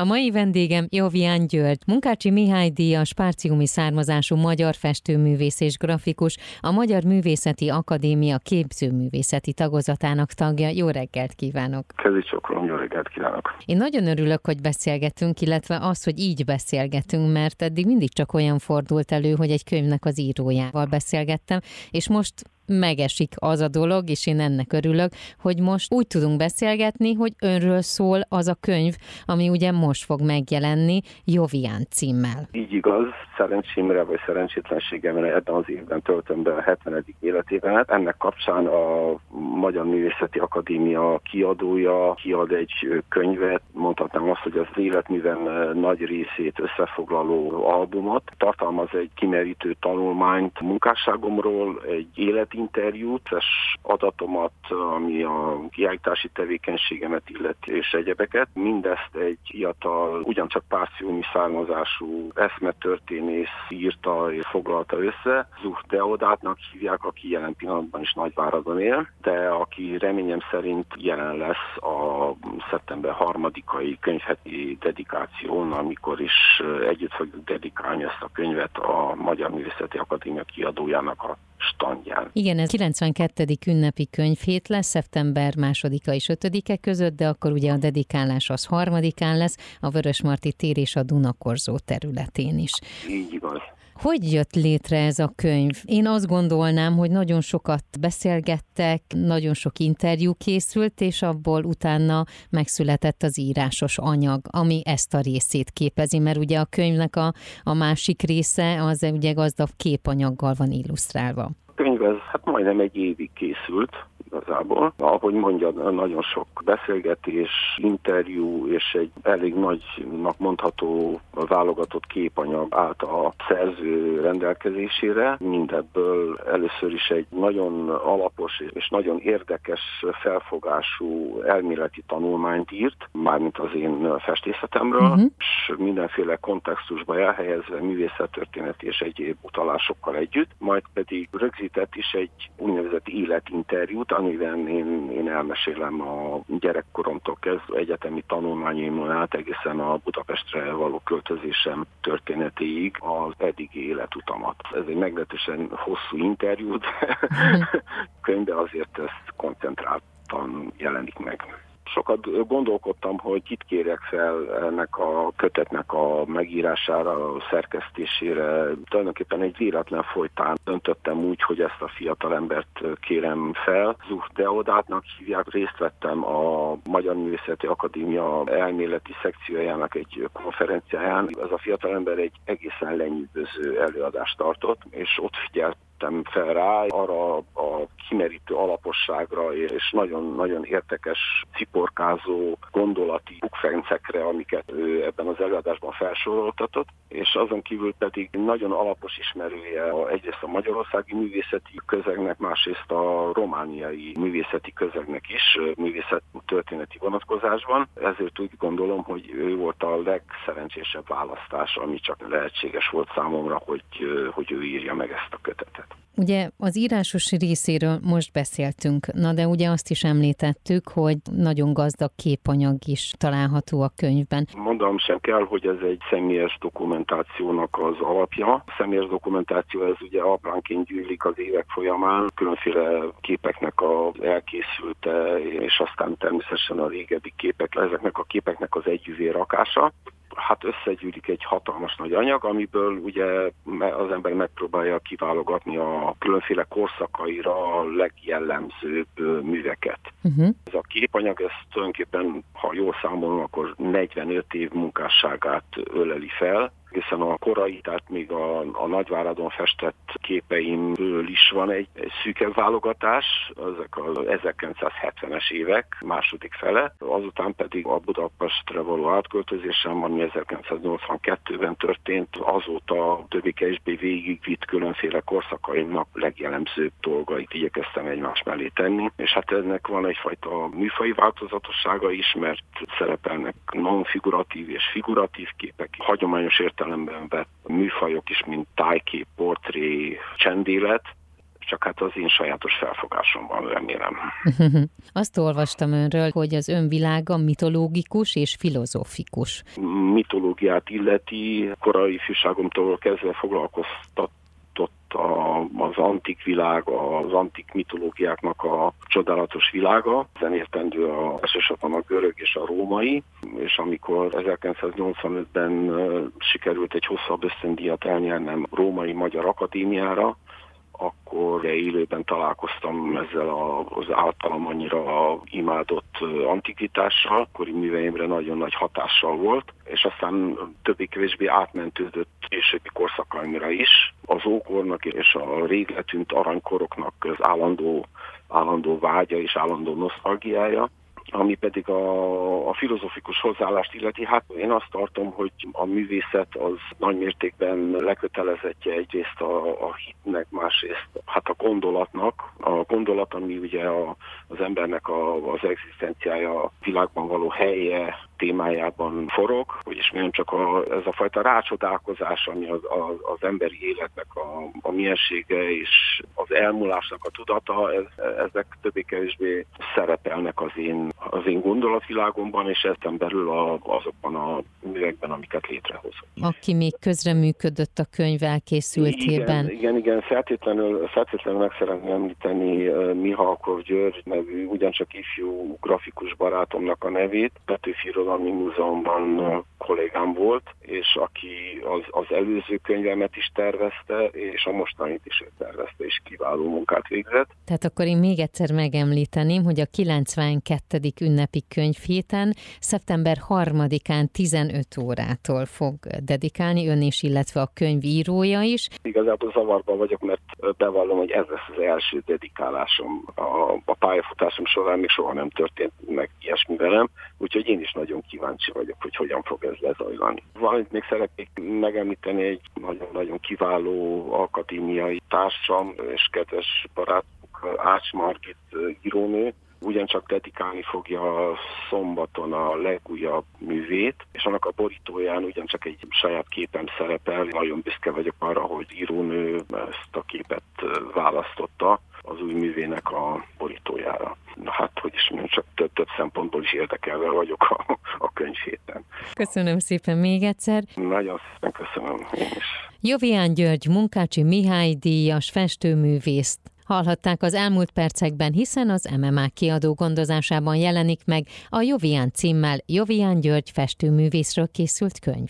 A mai vendégem Jovián György, Munkácsi Mihály díjas, párciumi származású magyar festőművész és grafikus, a Magyar Művészeti Akadémia képzőművészeti tagozatának tagja. Jó reggelt kívánok! Kezi csokrom, jó reggelt kívánok! Én nagyon örülök, hogy beszélgetünk, illetve az, hogy így beszélgetünk, mert eddig mindig csak olyan fordult elő, hogy egy könyvnek az írójával beszélgettem, és most megesik az a dolog, és én ennek örülök, hogy most úgy tudunk beszélgetni, hogy önről szól az a könyv, ami ugye most fog megjelenni Jovián címmel. Így igaz, szerencsémre vagy szerencsétlenségemre ebben az évben töltöm be a 70. életévemet. Ennek kapcsán a Magyar Művészeti Akadémia kiadója kiad egy könyvet, mondhatnám azt, hogy az életműven nagy részét összefoglaló albumot. Tartalmaz egy kimerítő tanulmányt munkásságomról, egy élet interjút, és adatomat, ami a kiállítási tevékenységemet illeti és egyebeket. Mindezt egy fiatal, ugyancsak párciumi származású eszmetörténész írta és foglalta össze. Zuch Deodátnak hívják, aki jelen pillanatban is Nagyváradon él, de aki reményem szerint jelen lesz a szeptember harmadikai könyvheti dedikáción, amikor is együtt fogjuk dedikálni ezt a könyvet a Magyar Művészeti Akadémia kiadójának a standján. Igen, ez 92. ünnepi könyvhét lesz, szeptember másodika és ötödike között, de akkor ugye a dedikálás az harmadikán lesz, a Vörösmarty tér és a Dunakorzó területén is. Így igaz. Hogy jött létre ez a könyv? Én azt gondolnám, hogy nagyon sokat beszélgettek, nagyon sok interjú készült, és abból utána megszületett az írásos anyag, ami ezt a részét képezi, mert ugye a könyvnek a, a másik része az ugye gazdag képanyaggal van illusztrálva. Könyv ez hát majdnem egy évig készült, igazából. Ahogy mondja, nagyon sok beszélgetés, interjú és egy elég nagynak mondható válogatott képanyag állt a szerző rendelkezésére. Mindebből először is egy nagyon alapos és nagyon érdekes felfogású elméleti tanulmányt írt, mármint az én festészetemről, uh-huh. és mindenféle kontextusba elhelyezve művészettörténeti és egyéb utalásokkal együtt, majd pedig rögzített is egy úgynevezett életinterjút, amiben én, én elmesélem a gyerekkoromtól kezdve egyetemi tanulmányaimon át egészen a Budapestre való költözésem történetéig az eddigi életutamat. Ez egy meglehetősen hosszú interjú, de könyv, azért ezt koncentráltan jelenik meg sokat gondolkodtam, hogy kit kérek fel ennek a kötetnek a megírására, a szerkesztésére. Tulajdonképpen egy véletlen folytán döntöttem úgy, hogy ezt a fiatal embert kérem fel. Zuch Deodátnak hívják, részt vettem a Magyar Művészeti Akadémia elméleti szekciójának egy konferenciáján. Ez a fiatal ember egy egészen lenyűgöző előadást tartott, és ott figyelt vettem fel rá, arra a kimerítő alaposságra és nagyon-nagyon értekes, ciporkázó gondolati bukfencekre, amiket ő ebben az előadásban felsoroltatott, és azon kívül pedig nagyon alapos ismerője egyrészt a magyarországi művészeti közegnek, másrészt a romániai művészeti közegnek is, művészet történeti vonatkozásban. Ezért úgy gondolom, hogy ő volt a legszerencsésebb választás, ami csak lehetséges volt számomra, hogy, hogy ő írja meg ezt a kötetet. Ugye az írásos részéről most beszéltünk, na de ugye azt is említettük, hogy nagyon gazdag képanyag is található a könyvben. Mondom sem kell, hogy ez egy személyes dokumentációnak az alapja. A személyes dokumentáció ez ugye apránként gyűlik az évek folyamán, különféle képeknek az elkészülte, és aztán természetesen a régebbi képek, ezeknek a képeknek az együvé rakása hát összegyűlik egy hatalmas nagy anyag, amiből ugye az ember megpróbálja kiválogatni a különféle korszakaira a legjellemzőbb műveket. Uh-huh. Ez a képanyag, ez tulajdonképpen, ha jól számolom, akkor 45 év munkásságát öleli fel, hiszen a korai, tehát még a, a Nagyváradon festett képeimből is van egy, egy szűkebb válogatás, ezek a 1970-es évek második fele, azután pedig a Budapestre való átköltözésem, ami 1982-ben történt, azóta többé-kevésbé végigvitt különféle korszakaimnak legjellemzőbb dolgait igyekeztem egymás mellé tenni, és hát ennek van egyfajta műfai változatossága is, mert szerepelnek non-figuratív és figuratív képek, hagyományos ért értelemben vett műfajok is, mint tájkép, portré, csendélet, csak hát az én sajátos felfogásom van, remélem. Azt olvastam önről, hogy az önvilága mitológikus és filozófikus. Mitológiát illeti, korai ifjúságomtól kezdve foglalkoztat a, antik világ, az antik mitológiáknak a csodálatos világa. Ezen értendő a, elsősorban a görög és a római, és amikor 1985-ben sikerült egy hosszabb ösztöndíjat elnyernem Római Magyar Akadémiára, akkor élőben találkoztam ezzel az általam annyira imádott antikvitással, akkori műveimre nagyon nagy hatással volt, és aztán többé-kevésbé átmentődött későbbi korszakaimra is. Az ókornak és a rég letűnt aranykoroknak az állandó, állandó vágya és állandó nosztalgiája, ami pedig a, a filozofikus hozzáállást illeti, hát én azt tartom, hogy a művészet az nagy mértékben lekötelezettje egyrészt a, a hitnek, másrészt hát a gondolatnak. A gondolat, ami ugye a, az embernek a, az egzisztenciája, a világban való helye, témájában forog, vagyis milyen csak a, ez a fajta rácsodálkozás, ami az, az, az emberi életnek a, a miensége és az elmúlásnak a tudata, ez, ezek többé-kevésbé szerepelnek az én, az én gondolatvilágomban, és ezen belül a, azokban a művekben, amiket létrehozok. Aki még közreműködött a könyv elkészültében. Igen, igen, igen feltétlenül, feltétlenül meg szeretném említeni Mihalkov György nevű, ugyancsak ifjú grafikus barátomnak a nevét, Petőfi Irodalmi Múzeumban kollégám volt, és aki az, az előző könyvemet is tervezte, és a mostanit is tervezte, és kiváló munkát végzett. Tehát akkor én még egyszer megemlíteném, hogy a 92. ünnepi könyvhéten szeptember 3-án 15 órától fog dedikálni ön is, illetve a könyv írója is. Igazából zavarban vagyok, mert bevallom, hogy ez lesz az első dedikálásom. A, a pályafutásom során még soha nem történt meg ilyesmi velem, úgyhogy én is nagyon kíváncsi vagyok, hogy hogyan fog ez lezajlani. Valamit még szeretnék megemlíteni egy nagyon-nagyon kiváló akadémiai társam és kedves barátunk Ács Margit írónő, ugyancsak dedikálni fogja szombaton a legújabb művét, és annak a borítóján ugyancsak egy saját képem szerepel. Nagyon büszke vagyok arra, hogy írónő ezt a képet választotta az új művének a borítójára. Na hát, hogy is mondjam, csak több, több szempontból is érdekelve vagyok a, a könyv héten. Köszönöm szépen még egyszer. Nagyon szépen köszönöm én is. Jovián György, Munkácsi Mihály díjas festőművészt hallhatták az elmúlt percekben, hiszen az MMA kiadó gondozásában jelenik meg a Jovián címmel Jovián György festőművészről készült könyv.